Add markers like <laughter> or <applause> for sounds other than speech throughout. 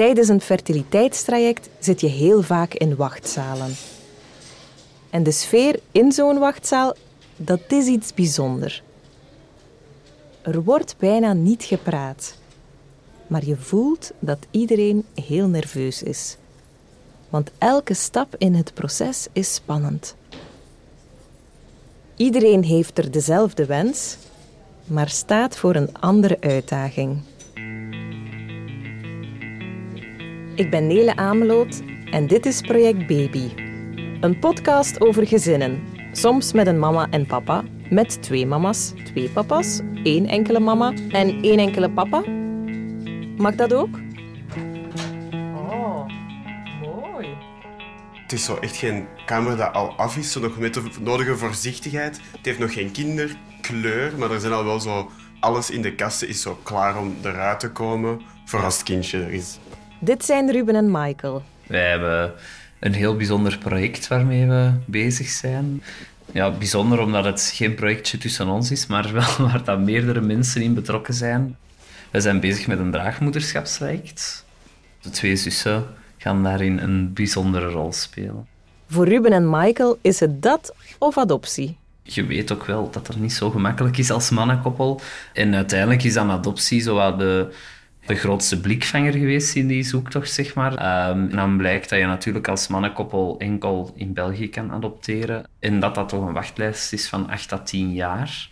Tijdens een fertiliteitstraject zit je heel vaak in wachtzalen. En de sfeer in zo'n wachtzaal, dat is iets bijzonders. Er wordt bijna niet gepraat. Maar je voelt dat iedereen heel nerveus is. Want elke stap in het proces is spannend. Iedereen heeft er dezelfde wens, maar staat voor een andere uitdaging. Ik ben Nele Ameloot en dit is Project Baby. Een podcast over gezinnen. Soms met een mama en papa, met twee mama's, twee papa's, één enkele mama en één enkele papa. Mag dat ook? Oh, mooi. Het is zo echt geen kamer dat al af is, zo nog met de nodige voorzichtigheid. Het heeft nog geen kinderkleur, maar er zijn al wel zo... Alles in de kasten is zo klaar om eruit te komen voor als het kindje er is. Dit zijn Ruben en Michael. Wij hebben een heel bijzonder project waarmee we bezig zijn. Ja, bijzonder omdat het geen projectje tussen ons is, maar wel <laughs> waar dat meerdere mensen in betrokken zijn. We zijn bezig met een draagmoederschapstraject. De twee zussen gaan daarin een bijzondere rol spelen. Voor Ruben en Michael is het dat of adoptie. Je weet ook wel dat het niet zo gemakkelijk is als mannenkoppel. En uiteindelijk is dan adoptie zo wat de, de grootste blikvanger geweest in die zoektocht, zeg maar. Ehm, en dan blijkt dat je natuurlijk als mannenkoppel enkel in België kan adopteren. En dat dat toch een wachtlijst is van 8 à 10 jaar.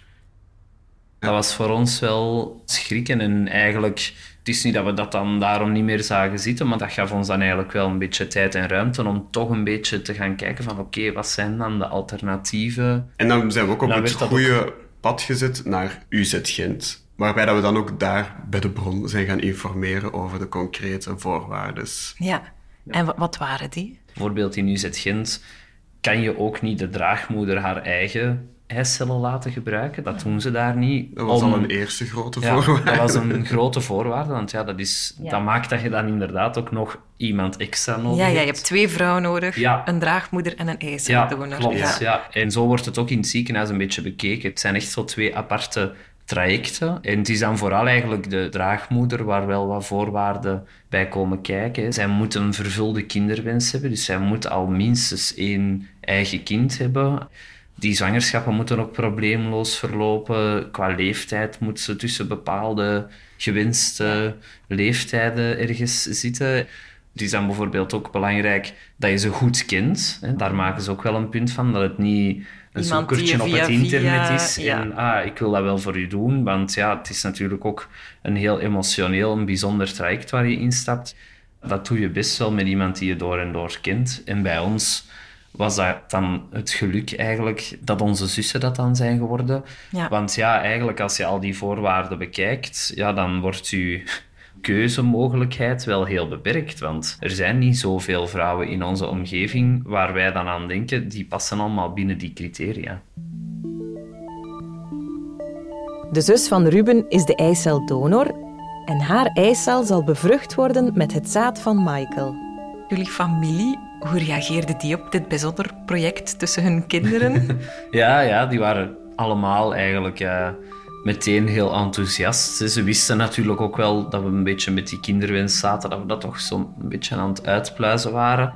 Dat was voor ons wel schrikken. En eigenlijk, het is niet dat we dat dan daarom niet meer zagen zitten, maar dat gaf ons dan eigenlijk wel een beetje tijd en ruimte om toch een beetje te gaan kijken van oké, wat zijn dan de alternatieven? En dan zijn we ook op Dan het goede pad gezet naar UZ Gent. Waarbij dat we dan ook daar bij de bron zijn gaan informeren over de concrete voorwaarden. Ja. En wa- wat waren die? Bijvoorbeeld in UZ Gent kan je ook niet de draagmoeder haar eigen eicellen laten gebruiken. Dat doen ze daar niet. Dat was om- al een eerste grote Ja, voorwaarde. dat was een grote voorwaarde, want ja, dat, is, Ja. dat maakt dat je dan inderdaad ook nog iemand extra nodig Ja, ja, je hebt. hebt twee vrouwen nodig. Ja. Een draagmoeder en een Ja, eiceldonor. klopt. Ja. En zo wordt het ook in het ziekenhuis een beetje bekeken. Het zijn echt zo twee aparte trajecten. En het is dan vooral eigenlijk de draagmoeder waar wel wat voorwaarden bij komen kijken. Zij moet een vervulde kinderwens hebben, dus zij moet al minstens één eigen kind hebben. Die zwangerschappen moeten ook probleemloos verlopen. Qua leeftijd moet ze tussen bepaalde gewenste leeftijden ergens zitten. Het is dan bijvoorbeeld ook belangrijk dat je ze goed kent. Daar maken ze ook wel een punt van, dat het niet een zoekertje op het internet via- is. ja. En ah, ik wil dat wel voor u doen, want ja, het is natuurlijk ook een heel emotioneel, een bijzonder traject waar je instapt. Dat doe je best wel met iemand die je door en door kent. En bij ons was dat dan het geluk eigenlijk dat onze zussen dat dan zijn geworden. Ja. Want ja, eigenlijk als je al die voorwaarden bekijkt, ja, dan wordt je keuzemogelijkheid wel heel beperkt. Want er zijn niet zoveel vrouwen in onze omgeving waar wij dan aan denken, die passen allemaal binnen die criteria. De zus van Ruben is de eiceldonor en haar eicel zal bevrucht worden met het zaad van Michael. Jullie familie, hoe reageerde die op dit bijzonder project tussen hun kinderen? <laughs> Ja, ja, die waren allemaal eigenlijk eh, meteen heel enthousiast. Ze wisten natuurlijk ook wel dat we een beetje met die kinderwens zaten, dat we dat toch zo'n beetje aan het uitpluizen waren.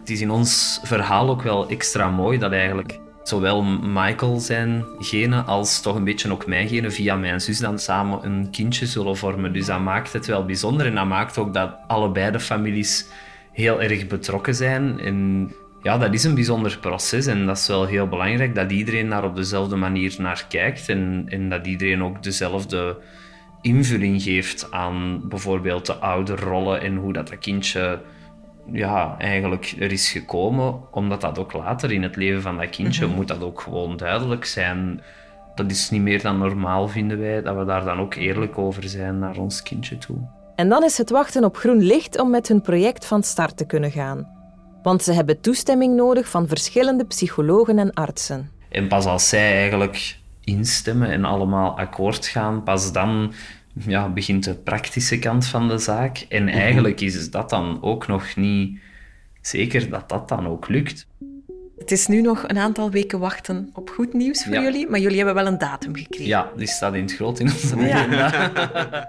Het is in ons verhaal ook wel extra mooi dat eigenlijk zowel Michael zijn genen als toch een beetje ook mijn genen via mijn zus dan samen een kindje zullen vormen. Dus dat maakt het wel bijzonder en dat maakt ook dat allebei de families heel erg betrokken zijn. Ja, dat is een bijzonder proces en dat is wel heel belangrijk dat iedereen daar op dezelfde manier naar kijkt en, en dat iedereen ook dezelfde invulling geeft aan bijvoorbeeld de ouderrollen en hoe dat, dat kindje ja, eigenlijk er is gekomen, omdat dat ook later in het leven van dat kindje moet dat ook gewoon duidelijk zijn. Dat is niet meer dan normaal, vinden wij, dat we daar dan ook eerlijk over zijn naar ons kindje toe. En dan is het wachten op groen licht om met hun project van start te kunnen gaan. Want ze hebben toestemming nodig van verschillende psychologen en artsen. En pas als zij eigenlijk instemmen en allemaal akkoord gaan, pas dan ja, begint de praktische kant van de zaak. En eigenlijk is dat dan ook nog niet zeker dat dat dan ook lukt. Het is nu nog een aantal weken wachten op goed nieuws voor Ja. jullie, maar jullie hebben wel een datum gekregen. Ja, die staat in het groot in onze Ja. agenda. <laughs>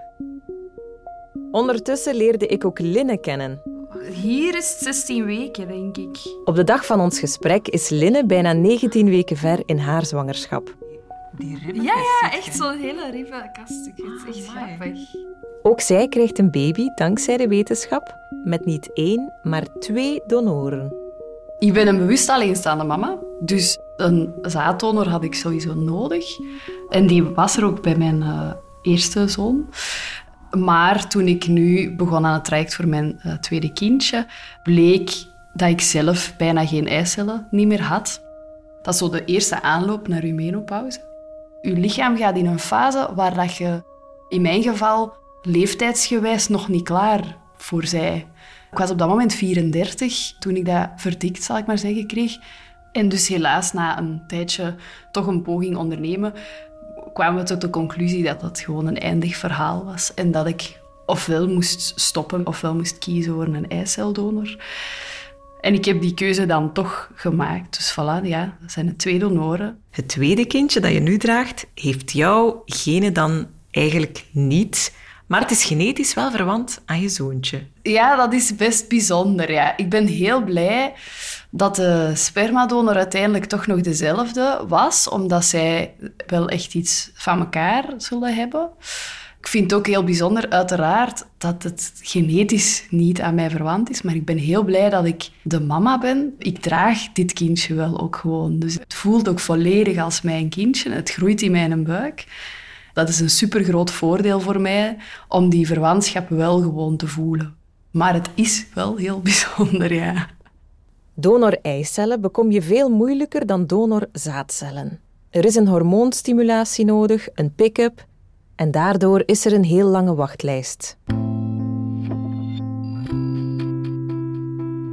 Ondertussen leerde ik ook Linne kennen. Hier is het 16 weken, denk ik. Op de dag van ons gesprek is Linne bijna 19 weken ver in haar zwangerschap. Die Ja, ja, echt zo'n hele ribbenkast. Het is echt grappig. Ook zij krijgt een baby dankzij de wetenschap met niet één, maar twee donoren. Ik ben een bewust alleenstaande mama, dus een zaaddonor had ik sowieso nodig. En die was er ook bij mijn eh, eerste zoon. Maar toen ik nu begon aan het traject voor mijn eh, tweede kindje, bleek dat ik zelf bijna geen eicellen niet meer had. Dat is zo de eerste aanloop naar uw menopauze. Uw lichaam gaat in een fase waar dat je, in mijn geval, leeftijdsgewijs nog niet klaar voor zij. Ik was op dat moment 34 toen ik dat verdikt, zal ik maar zeggen, kreeg. En dus helaas na een tijdje toch een poging ondernemen, kwamen we tot de conclusie dat dat gewoon een eindig verhaal was. En dat ik ofwel moest stoppen ofwel moest kiezen voor een eiceldonor. En ik heb die keuze dan toch gemaakt. Dus voilà, ja, dat zijn de twee donoren. Het tweede kindje dat je nu draagt, heeft jouw genen dan eigenlijk niet. Maar het is genetisch wel verwant aan je zoontje. Ja, dat is best bijzonder. Ja. Ik ben heel blij dat de spermadonor uiteindelijk toch nog dezelfde was, omdat zij wel echt iets van elkaar zullen hebben. Ik vind het ook heel bijzonder, uiteraard, dat het genetisch niet aan mij verwant is, maar ik ben heel blij dat ik de mama ben. Ik draag dit kindje wel ook gewoon. Dus het voelt ook volledig als mijn kindje. Het groeit in mijn buik. Dat is een supergroot voordeel voor mij om die verwantschap wel gewoon te voelen. Maar het is wel heel <laughs> bijzonder, ja. Donor-eicellen bekom je veel moeilijker dan donor-zaadcellen. Er is een hormoonstimulatie nodig, een pick-up, en daardoor is er een heel lange wachtlijst.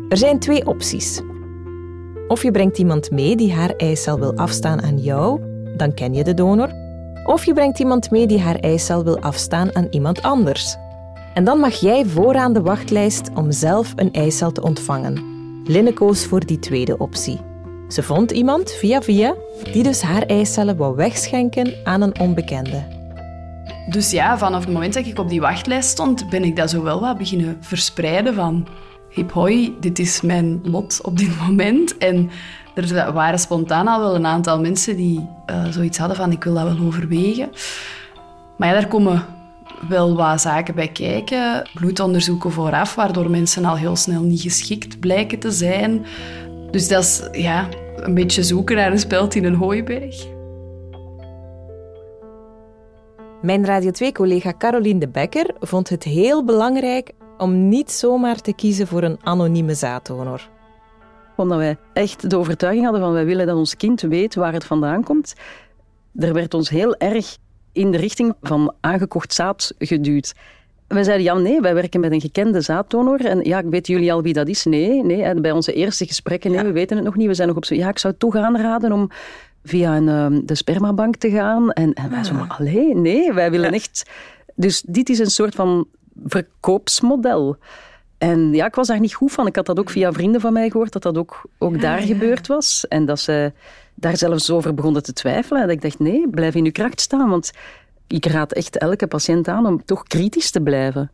Er zijn twee opties. Of je brengt iemand mee die haar eicel wil afstaan aan jou, dan ken je de donor. Of je brengt iemand mee die haar eicel wil afstaan aan iemand anders. En dan mag jij vooraan de wachtlijst om zelf een eicel te ontvangen. Linne koos voor die tweede optie. Ze vond iemand, via via, die dus haar eicellen wou wegschenken aan een onbekende. Dus ja, vanaf het moment dat ik op die wachtlijst stond, ben ik dat zo wel wat beginnen verspreiden van hip hoi, dit is mijn lot op dit moment. En er waren spontaan al wel een aantal mensen die uh, zoiets hadden van ik wil dat wel overwegen. Maar ja, daar komen wel wat zaken bij kijken. Bloedonderzoeken vooraf, waardoor mensen al heel snel niet geschikt blijken te zijn. Dus dat is ja, een beetje zoeken naar een speld in een hooiberg. Mijn Radio 2-collega Caroline de Becker vond het heel belangrijk om niet zomaar te kiezen voor een anonieme zaaddonor. Omdat wij echt de overtuiging hadden van wij willen dat ons kind weet waar het vandaan komt. Er werd ons heel erg in de richting van aangekocht zaad geduwd. We zeiden, ja, nee, wij werken met een gekende zaaddonor. En ja, weten jullie al wie dat is? Nee, nee. bij onze eerste gesprekken, nee, we weten het nog niet. We zijn nog op zo, ja, ik zou toch aanraden om via een, um, de spermabank te gaan. En, en wij zo, maar alleen, nee, wij willen echt... Dus dit is een soort van verkoopsmodel. En ja, ik was daar niet goed van. Ik had dat ook via vrienden van mij gehoord, dat dat ook, ook daar gebeurd was. En dat ze daar zelfs over begonnen te twijfelen. En ik dacht, nee, blijf in uw kracht staan. Want ik raad echt elke patiënt aan om toch kritisch te blijven.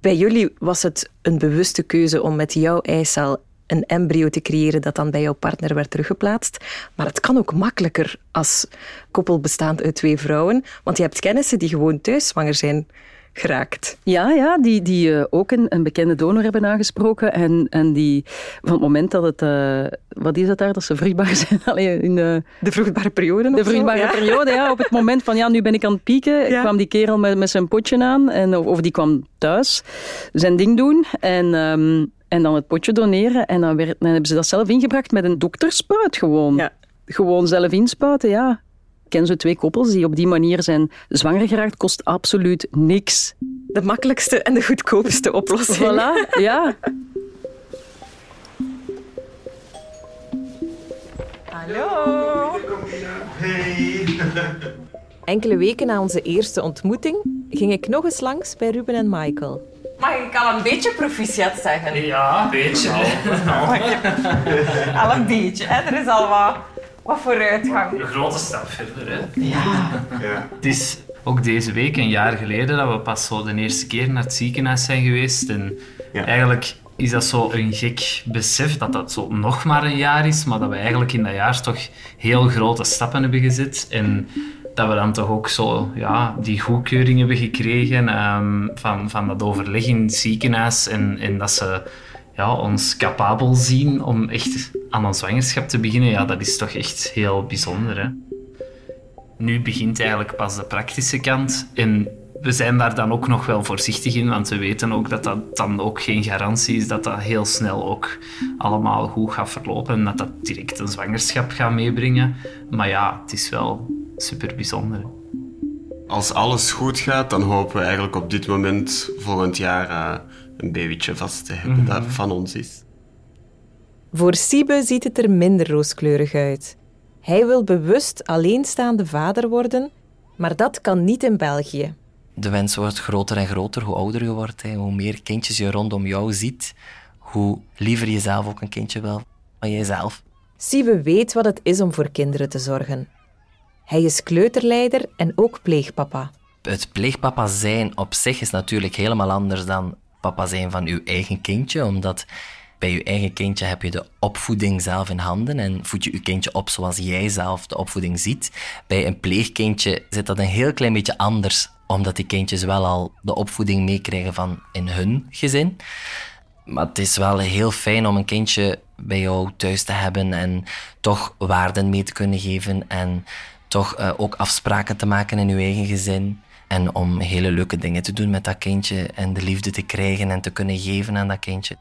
Bij jullie was het een bewuste keuze om met jouw eicel een embryo te creëren dat dan bij jouw partner werd teruggeplaatst. Maar het kan ook makkelijker als koppel bestaand uit twee vrouwen, want je hebt kennissen die gewoon thuis zwanger zijn geraakt. Ja, ja die, die uh, ook een, een, bekende donor hebben aangesproken. En, en die van het moment dat het... Uh, wat is het daar? Dat ze vruchtbaar <laughs> zijn? Allee, in de, de vruchtbare periode De vruchtbare periode, ja. Op het moment van, ja, nu ben ik aan het pieken, <laughs> ja. kwam die kerel met, met zijn potje aan. En, of, of die kwam thuis zijn ding doen. En... Um, en dan het potje doneren. En dan, werd, dan hebben ze dat zelf ingebracht met een dokterspuit gewoon. Ja. Gewoon zelf inspuiten, ja. Ik ken zo twee koppels die op die manier zijn zwanger geraakt. Kost absoluut niks. De makkelijkste en de goedkoopste oplossing. Voilà, ja. Hallo. Hey. <laughs> Enkele weken na onze eerste ontmoeting ging ik nog eens langs bij Ruben en Michael. Mag ik al een beetje proficiat zeggen? Ja, een beetje. <laughs> al een beetje, hè? Er is al wat, wat vooruitgang. Een grote stap verder, hè? Ja. Ja. Het is ook deze week, een jaar geleden, dat we pas zo de eerste keer naar het ziekenhuis zijn geweest. En Ja. eigenlijk is dat zo een gek besef dat dat zo nog maar een jaar is, maar dat we eigenlijk in dat jaar toch heel grote stappen hebben gezet. En dat we dan toch ook zo ja, die goedkeuring hebben gekregen ehm, van, van dat overleg in het ziekenhuis. En, en dat ze ja, ons capabel zien om echt aan een zwangerschap te beginnen. Ja, dat is toch echt heel bijzonder. Hè? Nu begint eigenlijk pas de praktische kant. En we zijn daar dan ook nog wel voorzichtig in, want we weten ook dat dat dan ook geen garantie is dat dat heel snel ook allemaal goed gaat verlopen en dat dat direct een zwangerschap gaat meebrengen. Maar ja, het is wel super bijzonder. Als alles goed gaat, dan hopen we eigenlijk op dit moment volgend jaar eh, een babytje vast te hebben dat van ons is. Voor Siebe ziet het er minder rooskleurig uit. Hij wil bewust alleenstaande vader worden, maar dat kan niet in België. de wens wordt groter en groter hoe ouder je wordt. Hè. Hoe meer kindjes je rondom jou ziet, hoe liever je zelf ook een kindje wil van jezelf. Siebe weet wat het is om voor kinderen te zorgen. Hij is kleuterleider en ook pleegpapa. Het pleegpapa zijn op zich is natuurlijk helemaal anders dan papa zijn van uw eigen kindje, omdat bij je eigen kindje heb je de opvoeding zelf in handen en voed je je kindje op zoals jij zelf de opvoeding ziet. Bij een pleegkindje zit dat een heel klein beetje anders, omdat die kindjes wel al de opvoeding meekrijgen van in hun gezin. Maar het is wel heel fijn om een kindje bij jou thuis te hebben en toch waarden mee te kunnen geven en toch eh, ook afspraken te maken in je eigen gezin. En om hele leuke dingen te doen met dat kindje en de liefde te krijgen en te kunnen geven aan dat kindje.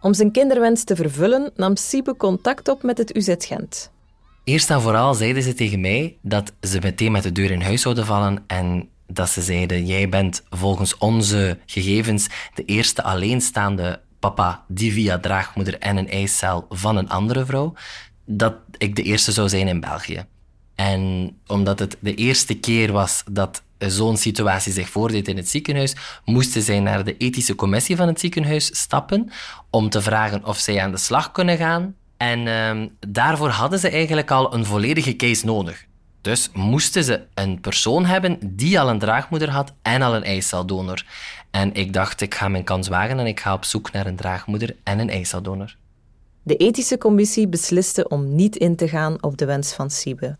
Om zijn kinderwens te vervullen nam Siebe contact op met het UZ Gent. Eerst en vooral zeiden ze tegen mij dat ze meteen met de deur in huis zouden vallen en dat ze zeiden, jij bent volgens onze gegevens de eerste alleenstaande papa die via draagmoeder en een eicel van een andere vrouw, dat ik de eerste zou zijn in België. En omdat het de eerste keer was dat zo'n situatie zich voordeed in het ziekenhuis, moesten zij naar de ethische commissie van het ziekenhuis stappen om te vragen of zij aan de slag kunnen gaan. En ehm, daarvoor hadden ze eigenlijk al een volledige case nodig. Dus moesten ze een persoon hebben die al een draagmoeder had en al een eiceldonor. En ik dacht, ik ga mijn kans wagen en ik ga op zoek naar een draagmoeder en een eiceldonor. De ethische commissie besliste om niet in te gaan op de wens van Siebe.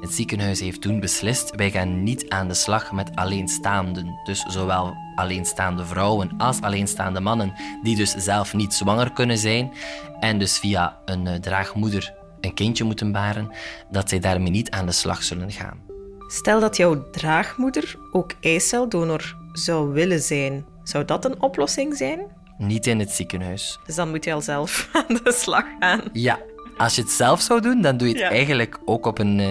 Het ziekenhuis heeft toen beslist, wij gaan niet aan de slag met alleenstaanden. Dus zowel alleenstaande vrouwen als alleenstaande mannen, die dus zelf niet zwanger kunnen zijn en dus via een eh, draagmoeder een kindje moeten baren, dat zij daarmee niet aan de slag zullen gaan. Stel dat jouw draagmoeder ook eiceldonor zou willen zijn. Zou dat een oplossing zijn? Niet in het ziekenhuis. Dus dan moet je al zelf <laughs> aan de slag gaan. Ja, als je het zelf zou doen, dan doe je het Ja. eigenlijk ook op een eh,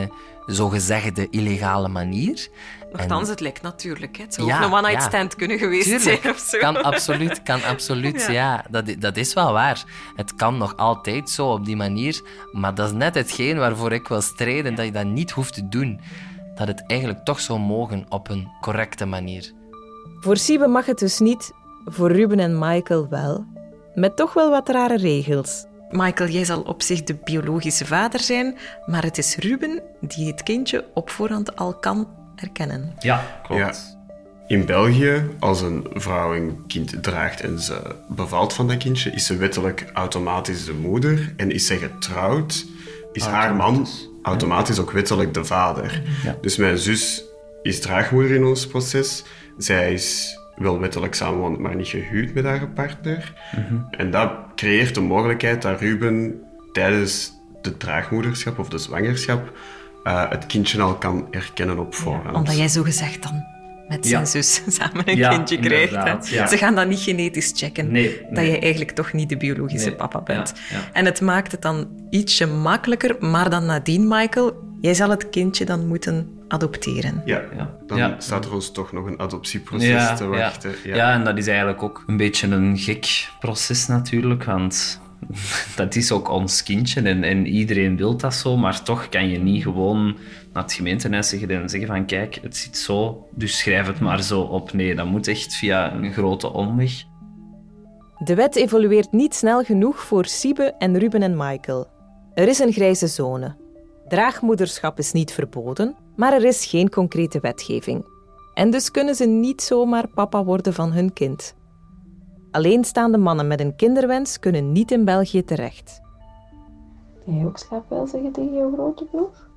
zogezegde illegale manier. Nochtans, het lijkt natuurlijk. Hè. Het zou Ja, ook een one-night ja. stand kunnen geweest Tuurlijk, zijn of zo. kan absoluut, kan absoluut. <laughs> Ja. Ja, dat, dat is wel waar. Het kan nog altijd zo op die manier, maar dat is net hetgeen waarvoor ik wil strijden, dat je dat niet hoeft te doen. Dat het eigenlijk toch zou mogen op een correcte manier. Voor Siebe mag het dus niet, voor Ruben en Michael wel. Met toch wel wat rare regels. Michael, jij zal op zich de biologische vader zijn, maar het is Ruben die het kindje op voorhand al kan erkennen. Ja, klopt. Ja. In België, als een vrouw een kind draagt en ze bevalt van dat kindje, is ze wettelijk automatisch de moeder. En is ze getrouwd, is haar man automatisch ook wettelijk de vader. Dus mijn zus is draagmoeder in ons proces. Zij is wel wettelijk samenwoond, maar niet gehuwd met haar partner. En dat creëert de mogelijkheid dat Ruben tijdens de draagmoederschap of de zwangerschap eh, het kindje al kan erkennen op voorhand. Omdat jij zo gezegd dan met Ja. zijn zus <laughs> samen een Ja, kindje krijgt. Ze gaan dat niet genetisch checken. Nee, Dat je eigenlijk toch niet de biologische Nee, papa bent. ja, ja. En het maakt het dan ietsje makkelijker. Maar dan nadien, Michael, jij zal het kindje dan moeten adopteren. Ja, Ja. dan Ja. staat er ons toch nog een adoptieproces te wachten. Ja. Ja. en dat is eigenlijk ook een beetje een gek proces natuurlijk, want <laughs> dat is ook ons kindje en, en iedereen wil dat zo, maar toch kan je niet gewoon naar het gemeentehuis zeggen en zeggen van kijk, het zit zo, dus schrijf het maar zo op. Nee, dat moet echt via een grote omweg. De wet evolueert niet snel genoeg voor Siebe en Ruben en Michael. Er is een grijze zone. Draagmoederschap is niet verboden, Maar er is geen concrete wetgeving. En dus kunnen ze niet zomaar papa worden van hun kind. Alleenstaande mannen met een kinderwens kunnen niet in België terecht. Kan jij ook slaapwel zeggen tegen jouw grote broer?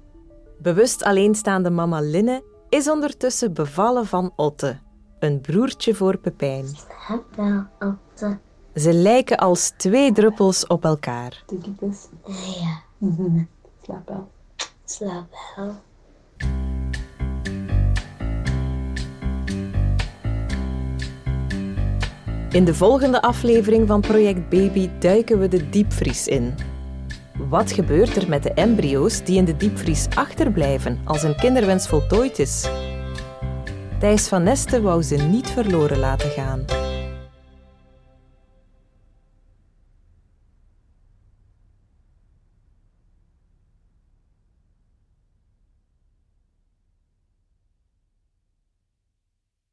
Bewust alleenstaande mama Linne is ondertussen bevallen van Otte, een broertje voor Pepijn. Slaapwel, Otte. Ze lijken als twee druppels op elkaar. Kus. Ja, <laughs> In de volgende aflevering van Project Baby duiken we de diepvries in. Wat gebeurt er met de embryo's die in de diepvries achterblijven als een kinderwens voltooid is? Thijs van Nesten wou ze niet verloren laten gaan.